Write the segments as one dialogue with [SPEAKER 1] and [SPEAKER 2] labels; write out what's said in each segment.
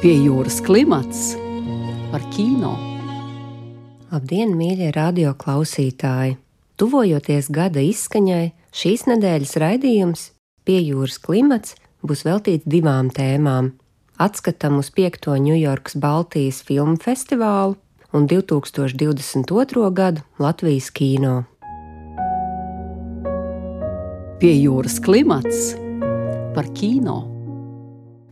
[SPEAKER 1] Pie jūras klimats par kino.
[SPEAKER 2] Labdien, mīļie radio klausītāji! Tuvojoties gada izskaņai, šīs nedēļas raidījums Pie jūras klimats būs veltīts divām tēmām - atskatam uz 5. Ņujorkas Baltijas filmu festivālu un 2022. gadu Latvijas kino.
[SPEAKER 1] Pie jūras klimats par kino.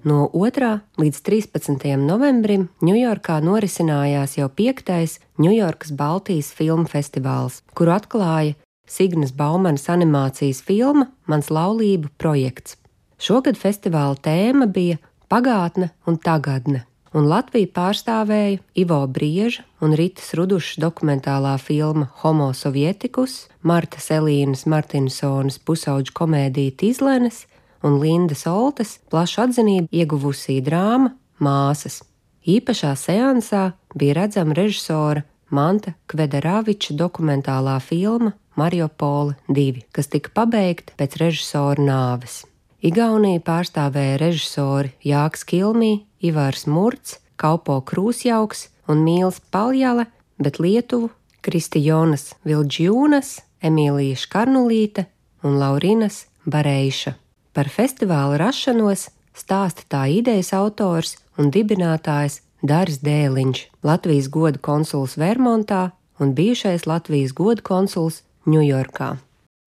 [SPEAKER 2] No 2. līdz 13. novembrim Ņujorkā norisinājās jau piektais Ņujorkas Baltijas filmu festivāls, kuru atklāja Signas Baumanas animācijas filma Mans laulību projekts. Šogad festivāla tēma bija pagātne un tagadne, un Latviju pārstāvēja Ivo Brieža un Ritas Rudušas dokumentālā filma Homo Sovietikus, Marta Selīnas Martinsonas pusauģu komēdija Tizlenes un Lindas Oltes plašu atzinību ieguvusī drāma Māsas. Īpašā seansā bija redzama režisora Manta Kvederaviča dokumentālā filma Mariupole 2, kas tika pabeigta pēc režisora nāves. Igaunija pārstāvēja režisori Jāks Kilmī, Ivārs Murts, Kaupo Krūsjauks un Mīls Paljale, bet Lietuvu Kristijonas Vilģjūnas, Emīlija Škarnulīte un Laurinas Bareiša. Par festivāla rašanos stāsta tā idejas autors un dibinātājs Dārs Dēliņš, Latvijas goda konsuls Vermontā un bijušais Latvijas goda konsuls Ņujorkā.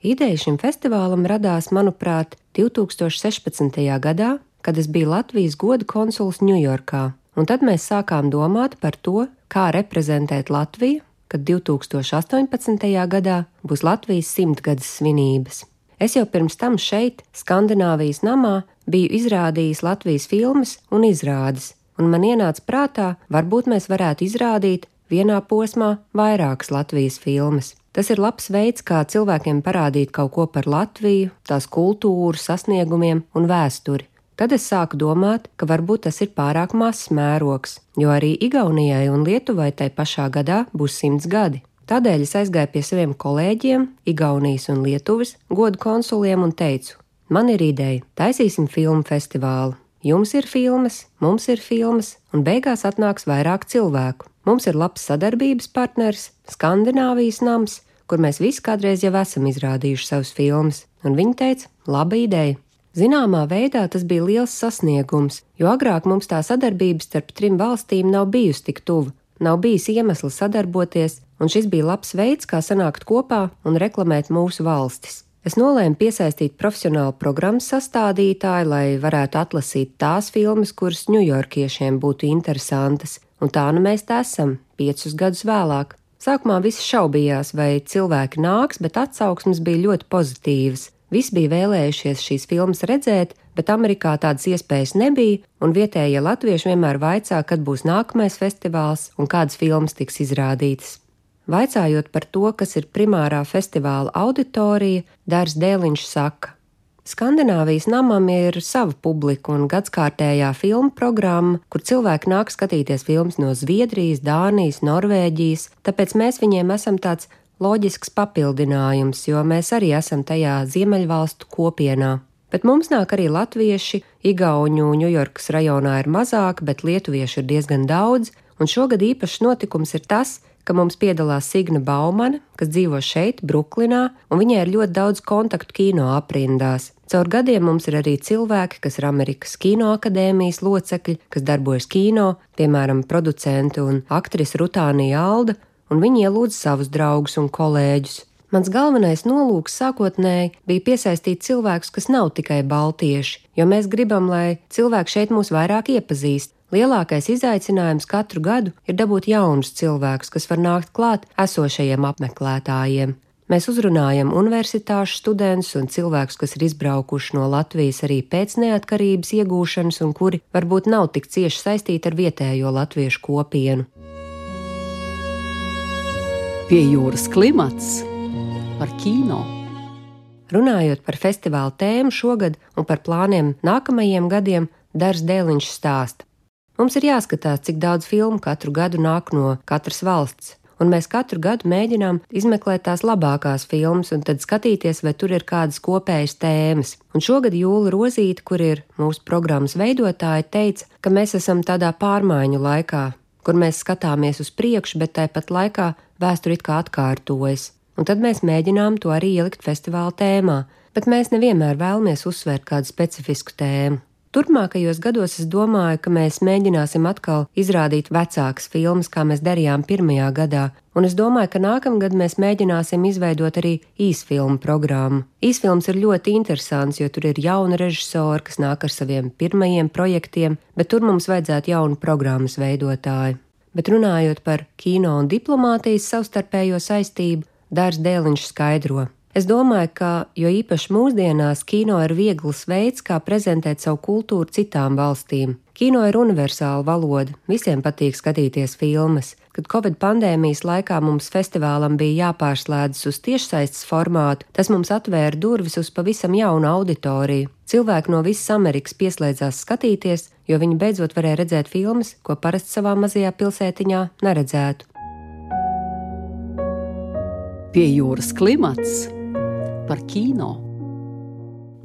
[SPEAKER 2] Ideja šim festivālam radās, manuprāt, 2016. gadā, kad es biju Latvijas goda konsuls Ņujorkā, un tad mēs sākām domāt par to, kā reprezentēt Latviju, kad 2018. gadā būs Latvijas simtgades svinības. Es jau pirms tam šeit, Skandināvijas namā, biju izrādījis Latvijas filmas un izrādes, un man ienāca prātā, varbūt mēs varētu izrādīt vienā posmā vairākas Latvijas filmas. Tas ir labs veids, kā cilvēkiem parādīt kaut ko par Latviju, tās kultūru, sasniegumiem un vēsturi. Tad es sāku domāt, ka varbūt tas ir pārāk mazs mērogs, jo arī Igaunijai un Lietuvai tai pašā gadā būs simts gadi. Tādēļ es aizgāju pie saviem kolēģiem, Igaunijas un Lietuvas godu konsuliem un teicu: Man ir ideja, taisīsim filmu festivālu. Jums ir filmas, mums ir filmas, un beigās atnāks vairāk cilvēku. Mums ir labs sadarbības partners, Skandināvijas nams, kur mēs visi kādreiz jau esam izrādījuši savus filmas, un viņi teica: laba ideja. Zināmā veidā tas bija liels sasniegums, jo agrāk mums tā sadarbība starp trim valstīm nav bijusi tik tuva, nav bijis iemesls sadarboties, un šis bija labs veids, kā sanākt kopā un reklamēt mūsu valstis. Es nolēmu piesaistīt profesionālu programmas sastādītāju, lai varētu atlasīt tās filmas, kuras ņujorkiešiem būtu interesantas, un tā nu mēs te esam, piecus gadus vēlāk. Sākumā visi šaubījās, vai cilvēki nāks, bet atsauksmes bija ļoti pozitīvas. Visi bija vēlējušies šīs filmas redzēt, bet Amerikā tādas iespējas nebija, un vietējie latvieši vienmēr vaicā, kad būs nākamais festivāls un kādas filmas tiks izrādītas. Vaicājot par to, kas ir primārā festivāla auditorija, Dārs Dēliņš saka: Skandināvijas namam ir sava publika un gadskārtējā filmu programma, kur cilvēki nāk skatīties filmas no Zviedrijas, Dānijas, Norvēģijas, tāpēc mēs viņiem esam tāds loģisks papildinājums, jo mēs arī esam tajā Ziemeļvalstu kopienā. Bet mums nāk arī latvieši, Igauņu Ņujorkas rajonā ir mazāk, bet lietuviešu ir diezgan daudz, un šogad īpašs notikums ir tas, ka mums piedalās Signa Baumana, kas dzīvo šeit, Bruklinā, un viņai ir ļoti daudz kontaktu kino aprindās. Caur gadiem mums ir arī cilvēki, kas ir Amerikas Kino akadēmijas locekļi, kas darbojas kino, piemēram, producenti un aktrise Rutānija Alda, un viņi ielūdz savus draugus un kolēģus. Mans galvenais nolūks sākotnēji bija piesaistīt cilvēkus, kas nav tikai baltieši, jo mēs gribam, lai cilvēki šeit mūs vairāk iepazīst. Lielākais izaicinājums katru gadu ir dabūt jaunus cilvēkus, kas var nākt klāt esošajiem apmeklētājiem. Mēs uzrunājam universitāšu studentus un cilvēkus, kas ir izbraukuši no Latvijas arī pēc neatkarības iegūšanas un kuri varbūt nav tik cieši saistīti ar vietējo latviešu kopienu.
[SPEAKER 1] Pie jūras klimats par kino.
[SPEAKER 2] Runājot par festivāla tēmu šogad un par plāniem nākamajiem gadiem, Dārs Dēliņš stāsta. Mums ir jāskatās, cik daudz filmu katru gadu nāk no katras valsts, un mēs katru gadu mēģinām izmeklēt tās labākās filmas un tad skatīties, vai tur ir kādas kopējas tēmas. Un šogad Jūla Rozīte, kur ir mūsu programmas veidotāja, teica, ka mēs esam tādā pārmaiņu laikā, kur mēs skatāmies uz priekšu, bet tāpat laikā vēsture it kā atkārtojas. Un tad mēs mēģinām to arī ielikt festivāla tēmā, bet mēs nevienmēr vēlamies uzsvērt kādu specifisku tēmu. Turpmākajos gados es domāju, ka mēs mēģināsim atkal izrādīt vecākas filmas, kā mēs darījām pirmajā gadā, un es domāju, ka nākamgad mēs mēģināsim izveidot arī īsfilmu programmu. Īsfilms ir ļoti interesants, jo tur ir jauna režisora, kas nāk ar saviem pirmajiem projektiem, bet tur mums vajadzētu jaunu programmas veidotāju. Bet runājot par kino un diplomātijas savstarpējo saistību, Dārs Dēliņš skaidro. Es domāju, ka jo īpaši mūsdienās kino ir viegls veids, kā prezentēt savu kultūru citām valstīm. Kino ir universāla valoda, visiem patīk skatīties filmas. Kad Covid pandēmijas laikā mums festivālam bija jāpārslēdzas uz tiešsaistes formātu, tas mums atvēra durvis uz pavisam jaunu auditoriju. Cilvēki no visas Amerikas pieslēdzās skatīties, jo viņi beidzot varēja redzēt filmas, ko parasti savā mazajā pilsētiņā neredzētu.
[SPEAKER 1] Pie jūras klimats par kino.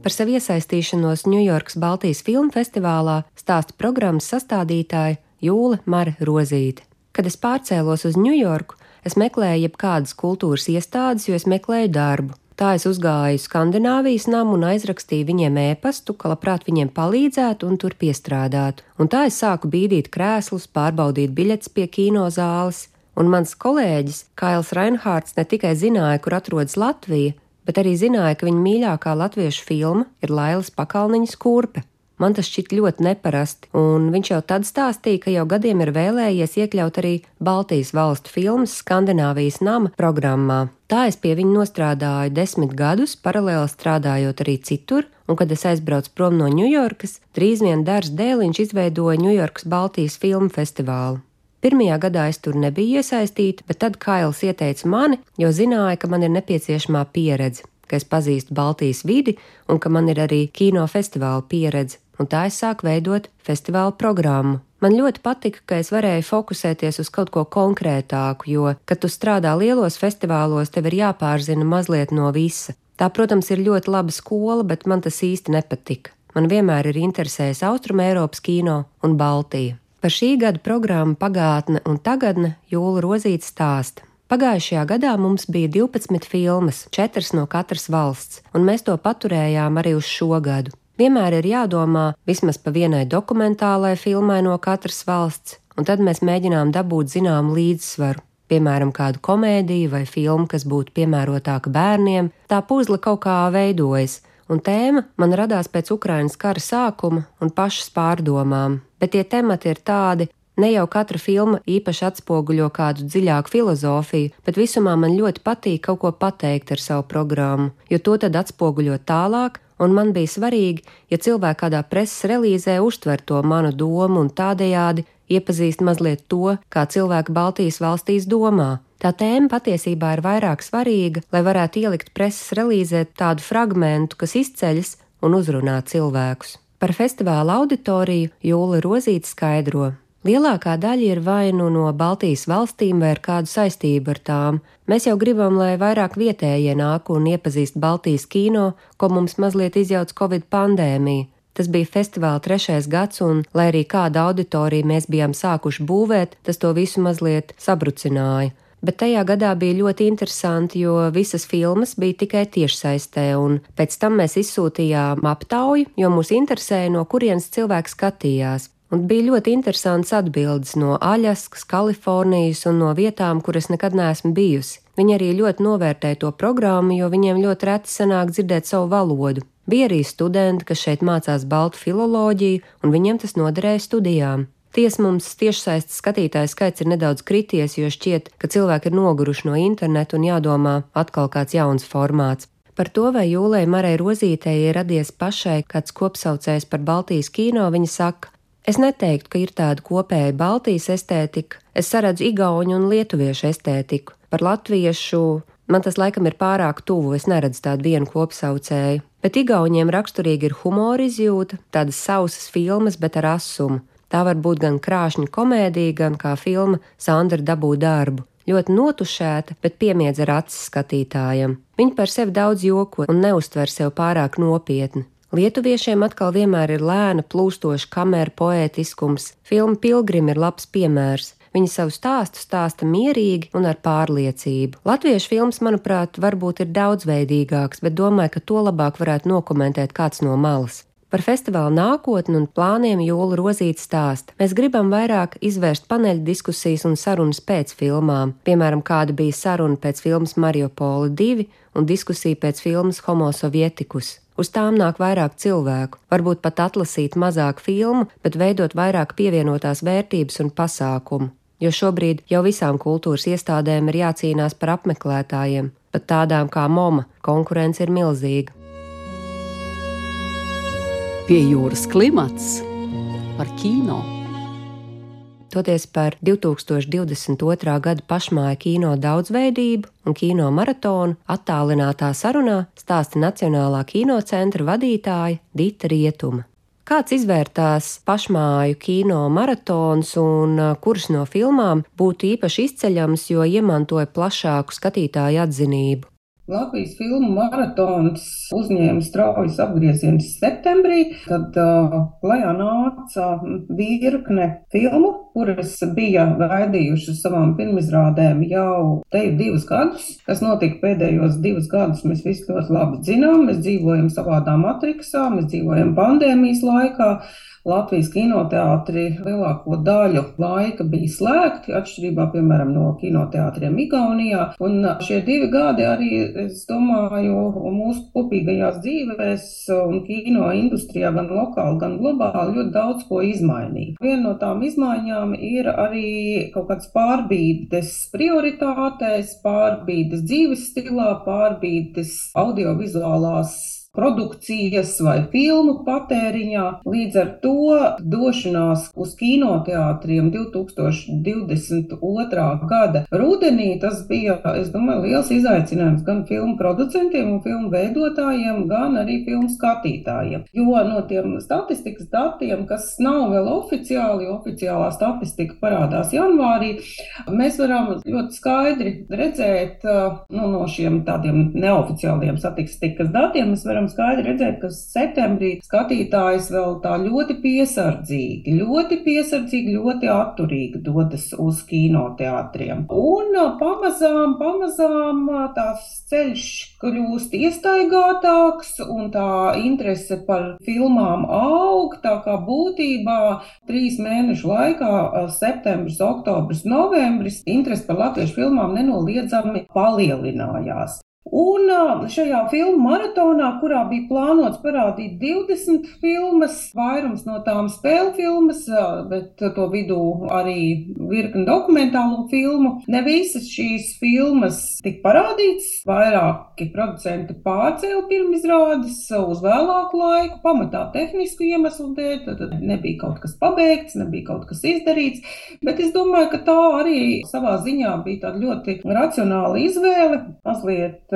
[SPEAKER 2] Par savu iesaistīšanos Ņujorkas Baltijas filmu festivālā stāsta programmas sastādītāja Jūla Mara Rozīte. Kad es pārcēlos uz Ņujorku, es meklēju jebkādas kultūras iestādes, jo es meklēju darbu. Tā es uzgāju Skandināvijas namu un aizrakstīju viņiem ēpastu, ka labprāt viņiem palīdzētu un tur piestrādātu. Un tā es sāku bīdīt krēslus, pārbaudīt biļetes pie kinozāles, un mans kolēģis Kails Reinhārds ne tikai zināja, kur atrodas Latvija, bet arī zināja, ka viņa mīļākā latviešu filma ir Lailas pakalniņas kurpe. Man tas šķiet ļoti neparasti, un viņš jau tad stāstīja, ka jau gadiem ir vēlējies iekļaut arī Baltijas valstu filmas Skandināvijas nama programmā. Tā es pie viņa nostrādāju desmit gadus, paralēli strādājot arī citur, un kad es aizbraucu prom no Ņujorkas, drīz vien Dārs Dēliņš izveidoja Ņujorkas Baltijas filmu festivālu. Pirmajā gadā es tur nebiju iesaistīta, bet tad Kails ieteica mani, jo zināja, ka man ir nepieciešamā pieredze, ka es pazīstu Baltijas vidi un ka man ir arī kinofestivāla pieredze, un tā es sāku veidot festivāla programmu. Man ļoti patika, ka es varēju fokusēties uz kaut ko konkrētāku, jo, kad tu strādā lielos festivālos, tev ir jāpārzina mazliet no visa. Tā, protams, ir ļoti laba skola, bet man tas īsti nepatika. Man vienmēr ir interesējis Austrum Eiropas kino un Baltija. Par šī gada programmu pagātne un tagadne Jūla Rozīte stāsta. Pagājušajā gadā mums bija 12 filmas, 4 no katras valsts, un mēs to paturējām arī uz šo gadu. Vienmēr ir jādomā vismaz pa vienai dokumentālai filmai no katras valsts, un tad mēs mēģinām dabūt zināmu līdzsvaru. Piemēram, kādu komēdiju vai filmu, kas būtu piemērotāka bērniem, tā puzle kaut kā veidojas, un tēma man radās pēc Ukrainas kara sākuma un pašas pārdomām bet tie temati ir tādi, Ne jau katra filma īpaši atspoguļo kādu dziļāku filozofiju, bet visumā man ļoti patīk kaut ko pateikt ar savu programmu, jo to tad atspoguļo tālāk, un man bija svarīgi, ja cilvēki kādā preses relīzē uztver to manu domu un tādējādi iepazīst mazliet to, kā cilvēki Baltijas valstīs domā. Tā tēma patiesībā ir vairāk svarīga, lai varētu ielikt preses relīzē tādu fragmentu, kas izceļas un uzrunā cilvēkus. Par festivāla auditoriju Jūla Rozīte skaidro. Lielākā daļa ir vai nu no Baltijas valstīm vai ar kādu saistību ar tām. Mēs jau gribam, lai vairāk vietējie nāk un iepazīst Baltijas kino, ko mums mazliet izjauc Covid pandēmija. Tas bija festivāla trešais gads, un, lai arī kāda auditorija mēs bijām sākuši būvēt, tas to visu mazliet sabrucināja bet tajā gadā bija ļoti interesanti, jo visas filmas bija tikai tiešsaistē, un pēc tam mēs izsūtījām aptauju, jo mūs interesēja, no kurienes cilvēki skatījās. Un bija ļoti interesants atbildes no Aļaskas, Kalifornijas un no vietām, kuras nekad neesmu bijusi. Viņi arī ļoti novērtēja to programmu, jo viņiem ļoti reti sanāk dzirdēt savu valodu. Bija arī studenti, kas šeit mācās baltu filoloģiju, un viņiem tas noderēja studijām. Tiesa mums tiešsaistes skatītāju skaits ir nedaudz krities, jo šķiet, ka cilvēki ir noguruši no interneta un jādomā atkal kāds jauns formāts. Par to, vai Jūlai Marai Rozītei ir radies pašai kāds kopsaucējs par Baltijas kino, viņa saka, Es neteiktu, ka ir tāda kopēja Baltijas estētika, es saredzu igauņu un lietuviešu estētiku. Par latviešu man tas laikam ir pārāk tuvu, es neredzu tādu vienu kopsaucēju. Bet igauņiem raksturīgi ir humora izjūta, tādas sausas filmas, bet ar asumu. Tā var būt gan krāšņa komēdija, gan kā filma Sandra dabū darbu. ļoti notušēta, bet piemiedz ar acis skatītājam. Viņa par sevi daudz joko un neuztver sev pārāk nopietni. Lietuviešiem atkal vienmēr ir lēna, plūstoša kamera poētiskums. Filma Pilgrim ir labs piemērs. Viņa savu stāstu stāsta mierīgi un ar pārliecību. Latviešu filmas, manuprāt, varbūt ir daudzveidīgāks, bet domāju, ka to labāk varētu nokomentēt kāds no malas. Par festivāla nākotni un plāniem Jūla Rozīta stāsta. Mēs gribam vairāk izvērst paneļa diskusijas un sarunas pēc filmām, piemēram, kāda bija saruna pēc filmas Mario Polo 2 un diskusija pēc filmas Homo Sovietikus. Uz tām nāk vairāk cilvēku, varbūt pat atlasīt mazāk filmu, bet veidot vairāk pievienotās vērtības un pasākumu. Jo šobrīd jau visām kultūras iestādēm ir jācīnās par apmeklētājiem, pat tādām kā Moma, konkurence ir milzīga.
[SPEAKER 1] Pie jūras klimats par kino.
[SPEAKER 2] Toties par 2022. gada pašmāju kino daudzveidību un kino maratonu attālinātā sarunā stāsta Nacionālā kinocentra vadītāja Dita Rietuma. Kāds izvērtās pašmāju kino maratons un kuras no filmām būtu īpaši izceļams, jo iemantoja plašāku skatītāju atzinību?
[SPEAKER 3] Latvijas filmu maratons uzņēma straujas apgriezienus septembrī, kad uh, klajā nāca virkne filmu, kuras bija gaidījušas savām pirmizrādēm jau te ir divus gadus. Kas notika pēdējos divus gadus, mēs visi ļoti labi zinām. Mēs dzīvojam savādā matriksā, mēs dzīvojam pandēmijas laikā. Latvijas kinoteātri lielāko daļu laika bija slēgti, atšķirībā piemēram no kinoteātriem Igaunijā. Un šie divi gadi arī, es domāju, mūsu kopīgajās dzīvēs un kino industrijā gan lokāli, gan globāli ļoti daudz ko izmainīja. Viena no tām izmaiņām ir arī kaut kāds pārbīdes prioritātēs, pārbīdes dzīves stilā, pārbīdes audiovizuālās produkcijas vai filmu patēriņā. Līdz ar to došanās uz kinoteātriem 2022. gada rudenī tas bija, es domāju, liels izaicinājums gan filmu producentiem un filmu veidotājiem, gan arī filmu skatītājiem. Jo no tiem statistikas datiem, kas nav vēl oficiāli, oficiālā statistika parādās janvārī, mēs varam ļoti skaidri redzēt nu, no šiem tādiem neoficiāliem statistikas datiem, mēs varam varam skaidri redzēt, ka septembrī skatītājs vēl tā ļoti piesardzīgi, ļoti piesardzīgi, ļoti atturīgi dodas uz kinoteātriem. Un pamazām, pamazām tās ceļš kļūst iestaigātāks un tā interese par filmām aug. Tā kā būtībā trīs mēnešu laikā, septembris, oktobris, novembris, interese par latviešu filmām nenoliedzami palielinājās. Un šajā filmu maratonā, kurā bija plānots parādīt 20 filmas, vairums no tām spēļu filmas, bet to vidū arī virkni dokumentālo filmu, ne visas šīs filmas tika parādītas. Vairāki producenti pārcēla pirmizrādes uz vēlāku laiku, pamatā tehnisku iemeslu dēļ. Tad nebija kaut kas pabeigts, nebija kaut kas izdarīts. Bet es domāju, ka tā arī savā ziņā bija tāda ļoti racionāla izvēle. Mazliet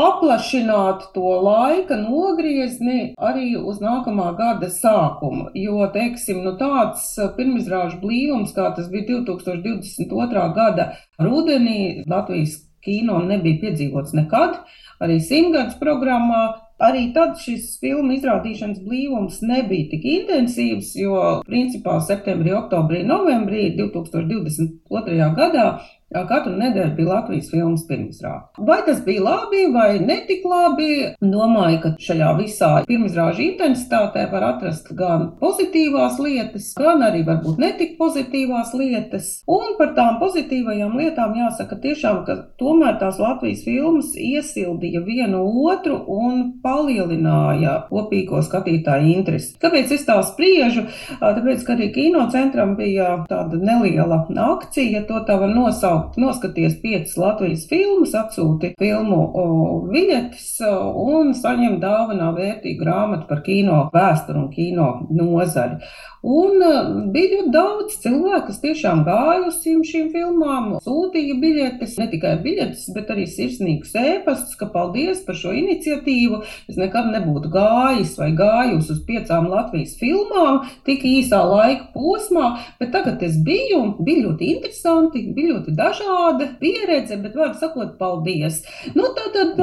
[SPEAKER 3] paplašināt to laika nogriezni arī uz nākamā gada sākumu. Jo, teiksim, nu tāds pirmizrāžu blīvums, kā tas bija 2022. gada rudenī, Latvijas kino nebija piedzīvots nekad. Arī simtgadus programmā Arī tad šis filmu izrādīšanas blīvums nebija tik intensīvs, jo principā septembrī, oktobrī, novembrī 2022. gadā Katru nedēļu bija Latvijas filmas pirmizrāde. Vai tas bija labi vai netik labi? Domāju, ka šajā visā pirmizrāžu intensitātē var atrast gan pozitīvās lietas, gan arī varbūt netik pozitīvās lietas. Un par tām pozitīvajām lietām jāsaka tiešām, ka tomēr tās Latvijas filmas iesildīja vienu otru un palielināja kopīgo skatītāju interesi. Kāpēc es tā spriežu? Tāpēc, ka arī kinocentram bija tāda neliela akcija, to tā var nosaukt noskaties piecas Latvijas filmas, atsūti filmu biļetes un saņem dāvanā vērtīgu grāmatu par kino vēsturi un kino nozari. Un bija ļoti daudz cilvēku, kas tiešām gāja uz šīm filmām, sūtīja biļetes, ne tikai biļetes, bet arī sirsnīgus ēpastus, ka paldies par šo iniciatīvu. Es nekad nebūtu gājis vai gājus uz piecām Latvijas filmām tik īsā laika posmā, bet tagad es biju bija ļoti interesanti, bija ļoti dažādi dažāda pieredze, bet, var sakot, paldies. Nu, tātad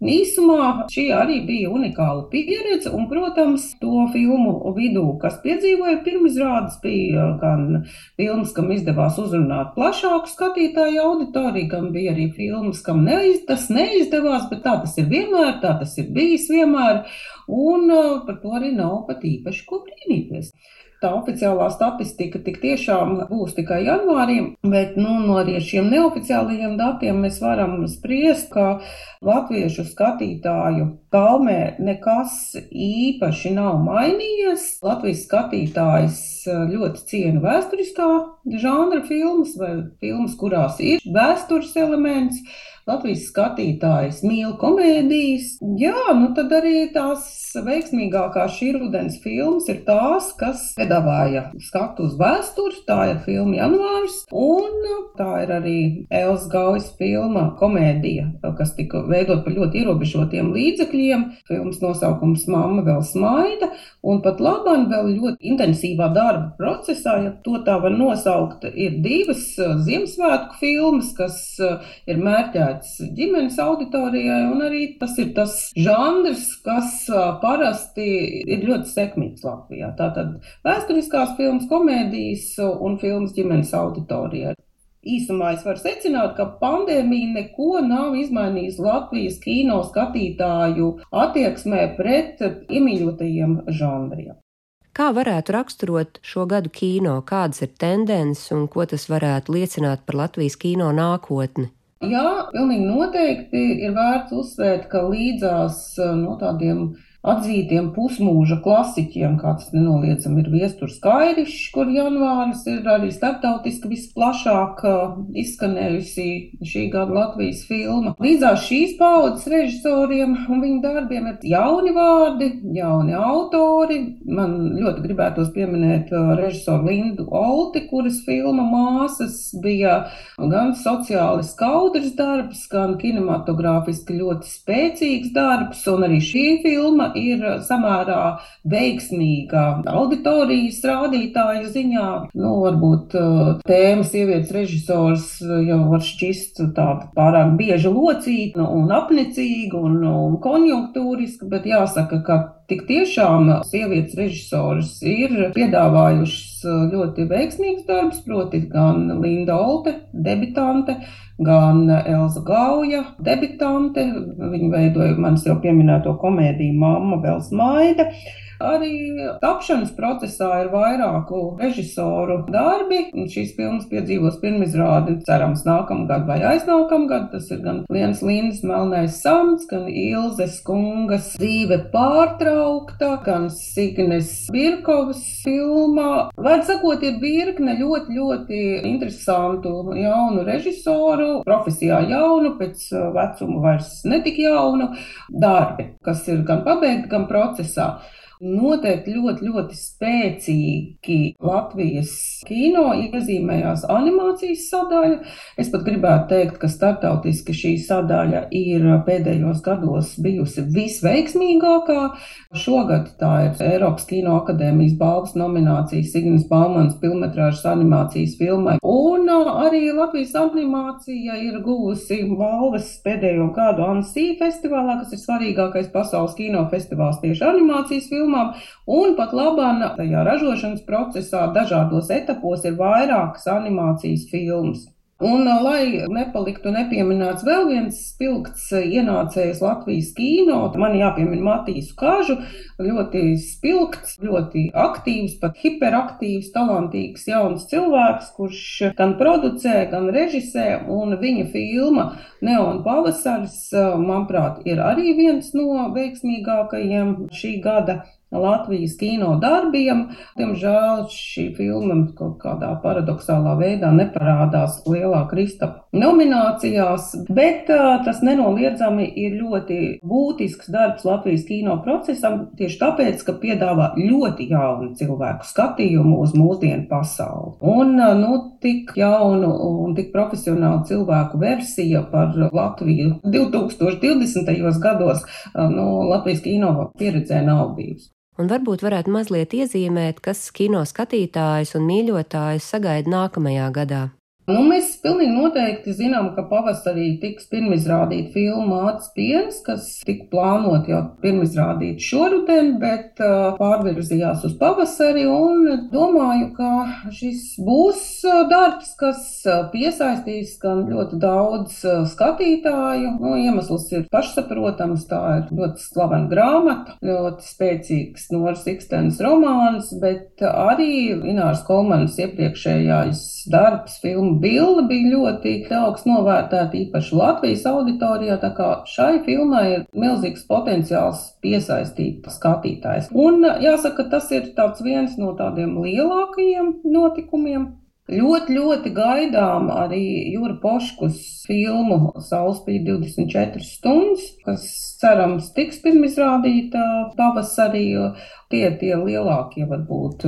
[SPEAKER 3] īsumā šī arī bija unikāla pieredze, un, protams, to filmu vidū, kas piedzīvoja pirmizrādes, bija gan filmas, kam izdevās uzrunāt plašāku skatītāju auditoriju, gan bija arī filmas, kam neiz, tas neizdevās, bet tā tas ir vienmēr, tā tas ir bijis vienmēr, un par to arī nav pat īpaši ko brīnīties tā oficiālā statistika tik tiešām būs tikai janvārī, bet nu, no arī šiem neoficiālajiem datiem mēs varam spriest, ka latviešu skatītāju kalmē nekas īpaši nav mainījies. Latvijas skatītājs ļoti ciena vēsturiskā žanra filmas vai filmas, kurās ir vēstures elements. Latvijas skatītājs mīl komēdijas. Jā, nu tad arī tās veiksmīgākās šī rudens filmas ir tās, kas piedāvāja skatu uz vēsturi. Tā ir filma Janvārs, un tā ir arī Elsa Gaujas filma komēdija, kas tika veidot par ļoti ierobežotiem līdzekļiem. Filmas nosaukums Māma vēl smaida, un pat labāk vēl ļoti intensīvā darba procesā, ja to tā var nosaukt, ir divas Ziemassvētku filmas, kas ir mērķētas paredzēts ģimenes auditorijai, un arī tas ir tas žanrs, kas parasti ir ļoti sekmīgs Latvijā. Tātad vēsturiskās filmas, komēdijas un filmas ģimenes auditorijai. Īsumā es varu secināt, ka pandēmija neko nav izmainījusi Latvijas kino skatītāju attieksmē pret iemīļotajiem žanriem.
[SPEAKER 2] Kā varētu raksturot šo gadu kino, kādas ir tendences un ko tas varētu liecināt par Latvijas kino nākotni?
[SPEAKER 3] Jā, pilnīgi noteikti ir vērts uzsvērt, ka līdzās no tādiem atzītiem pusmūža klasiķiem, kāds nenoliedzami ir viesturs Kairišs, kur janvāris ir arī starptautiski visplašāk uh, izskanējusi šī gada Latvijas filma. Līdzās šīs paudzes režisoriem un viņu darbiem ir jauni vārdi, jauni autori. Man ļoti gribētos pieminēt uh, režisoru Lindu Olti, kuras filma Māsas bija gan sociāli skaudrs darbs, gan kinematogrāfiski ļoti spēcīgs darbs, un arī šī filma ir samērā veiksmīga auditorijas rādītāju ziņā. Nu, varbūt uh, tēma sievietes režisors jau var šķist tāda pārāk bieži locīta un apnicīga un, un konjunktūriska, bet jāsaka, ka Tik tiešām sievietes režisors ir piedāvājušas ļoti veiksmīgus darbus, proti, gan Linda Olte, debitante, gan Elza Gauja, debitante. Viņa veidoja manis jau pieminēto komēdiju Māma vēl smaida. Arī tapšanas procesā ir vairāku režisoru darbi. Šīs filmas piedzīvos pirmizrādi, cerams, nākamgad vai aiznākamgad. Tas ir gan Lienas Lindas Melnais Samts, gan Ilzes kungas dzīve pārtraukta, gan Signes Birkovas filmā. Vārds sakot, ir virkne ļoti, ļoti interesantu jaunu režisoru, profesijā jaunu, pēc vecuma vairs netik jaunu darbi, kas ir gan pabeigti, gan procesā. Noteikti ļoti, ļoti spēcīgi Latvijas kino iezīmējās animācijas sadaļa. Es pat gribētu teikt, ka startautiski šī sadaļa ir pēdējos gados bijusi visveiksmīgākā. Šogad tā ir Eiropas Kino akadēmijas balvas nominācija Signas Baumanas filmetrāžas animācijas filmai. Un arī Latvijas animācija ir guvusi balvas pēdējo gadu ANSI festivālā, kas ir svarīgākais pasaules kino festivāls tieši animācijas filmai filmām, un pat labāk tajā ražošanas procesā dažādos etapos ir vairākas animācijas filmas. Un, lai nepaliktu nepieminēts vēl viens spilgts ienācējs Latvijas kino, man jāpiemina Matīs Kažu, ļoti spilgts, ļoti aktīvs, pat hiperaktīvs, talantīgs jauns cilvēks, kurš gan producē, gan režisē, viņa filma Neon pavasaris, manuprāt, ir arī viens no veiksmīgākajiem šī gada Latvijas kino darbiem. Diemžēl šī filma kaut kādā paradoxālā veidā neparādās lielā Kristapa nominācijās, bet tas nenoliedzami ir ļoti būtisks darbs Latvijas kino procesam, tieši tāpēc, ka piedāvā ļoti jaunu cilvēku skatījumu uz mūsdienu pasauli. Un nu, tik jaunu un tik profesionālu cilvēku versija par Latviju 2020. gados nu, Latvijas kino pieredzē nav bijusi
[SPEAKER 2] un varbūt varētu mazliet iezīmēt, kas kino skatītājus un mīļotājus sagaida nākamajā gadā.
[SPEAKER 3] Nu, mēs pilnīgi noteikti zinām, ka pavasarī tiks pirmizrādīta filma Mācis Piens, kas tika plānot jau pirmizrādīt šoruden, bet uh, pārvirzījās uz pavasari. Domāju, ka šis būs uh, darbs, kas uh, piesaistīs gan ļoti daudz skatītāju. Nu, iemesls ir pašsaprotams, tā ir ļoti slavena grāmata, ļoti spēcīgs Noras Ikstenes romāns, bet arī Ināras Kolmanas iepriekšējais darbs, filma Bilda bija ļoti augsts novērtēta, īpaši Latvijas auditorijā, tā kā šai filmai ir milzīgs potenciāls piesaistīt skatītājs. Un jāsaka, tas ir viens no tādiem lielākajiem notikumiem Ļoti, ļoti gaidām arī Jūra Poškus filmu Saulspīd 24 stundas, kas cerams tiks pirmizrādīta pavasarī. Tie tie lielākie varbūt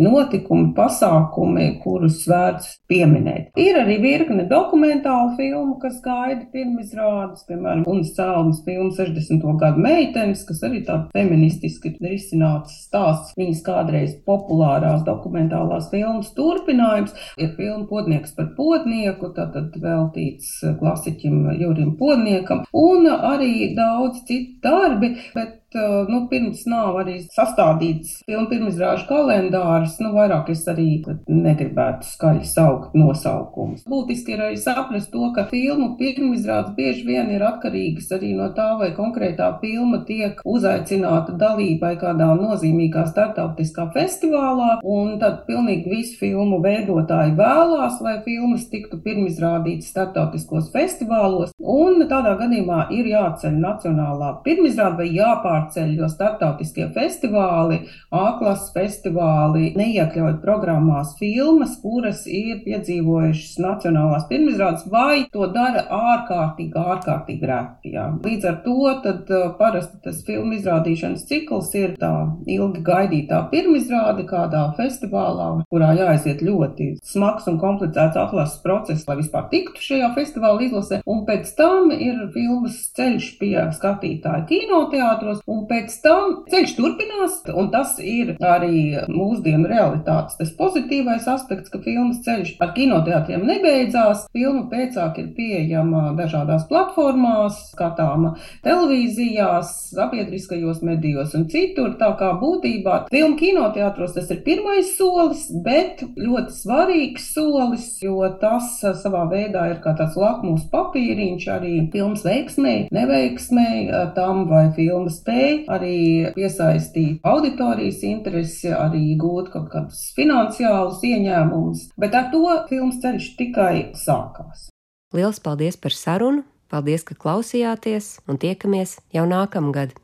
[SPEAKER 3] notikumi, pasākumi, kurus vērts pieminēt. Ir arī virkne dokumentālu filmu, kas gaida pirmizrādes, piemēram, Unas Cēlmas filmu 60. gadu meitenes, kas arī tāda feministiski risināts stāsts. Viņas kādreiz populārās dokumentālās filmas turpinājums ir filma Podnieks par podnieku, tātad veltīts klasiķim Jurim Podniekam, un arī daudz citu darbi, bet nu, pirms nav arī sastādīts filmu pirmizrāžu kalendārs, nu, vairāk es arī negribētu skaļi saukt nosaukumus. Būtiski ir arī saprast to, ka filmu pirmizrādes bieži vien ir atkarīgas arī no tā, vai konkrētā filma tiek uzaicināta dalībai kādā nozīmīgā startautiskā festivālā, un tad pilnīgi visu filmu veidotāji vēlās, lai filmas tiktu pirmizrādītas startautiskos festivālos, un tādā gadījumā ir jāceļ nacionālā pirmizrāde vai jāpār jāpārceļ, jo startautiskie festivāli, A-klases festivāli neiekļauj programmās filmas, kuras ir piedzīvojušas nacionālās pirmizrādes, vai to dara ārkārtīgi, ārkārtīgi reti. Jā. Līdz ar to tad uh, parasti tas filmu izrādīšanas cikls ir tā ilgi gaidītā pirmizrāde kādā festivālā, kurā jāaiziet ļoti smags un komplicēts atlases process, lai vispār tiktu šajā festivāla izlasē, un pēc tam ir filmas ceļš pie skatītāja kinoteātros, un pēc tam ceļš turpinās, un tas ir arī mūsdienu realitātes tas pozitīvais aspekts, ka filmas ceļš ar kinoteātriem nebeidzās. Filma pēcāk ir pieejama dažādās platformās, skatāma televīzijās, sabiedriskajos medijos un citur. Tā kā būtībā filmu kinoteātros tas ir pirmais solis, bet ļoti svarīgs solis, jo tas savā veidā ir kā tāds lakmus papīriņš arī filmas veiksmēji, neveiksmēji, tam vai filma spēja spēj arī piesaistīt auditorijas interesi, arī gūt kaut kādus finansiālus ieņēmumus, bet ar to filmas ceļš tikai sākās.
[SPEAKER 2] Lielas paldies par sarunu, paldies, ka klausījāties un tiekamies jau nākamgad!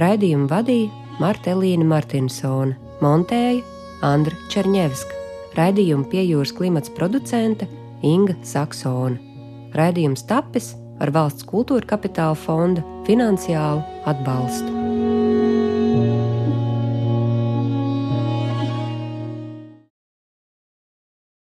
[SPEAKER 2] Raidījumu vadīja Marta Elīna Martinsone, montēja Andra Černievska, raidījumu pie jūras klimats producente Inga Saksona. Raidījums tapis ar valsts kultūra kapitāla fonda finansiālu atbalstu.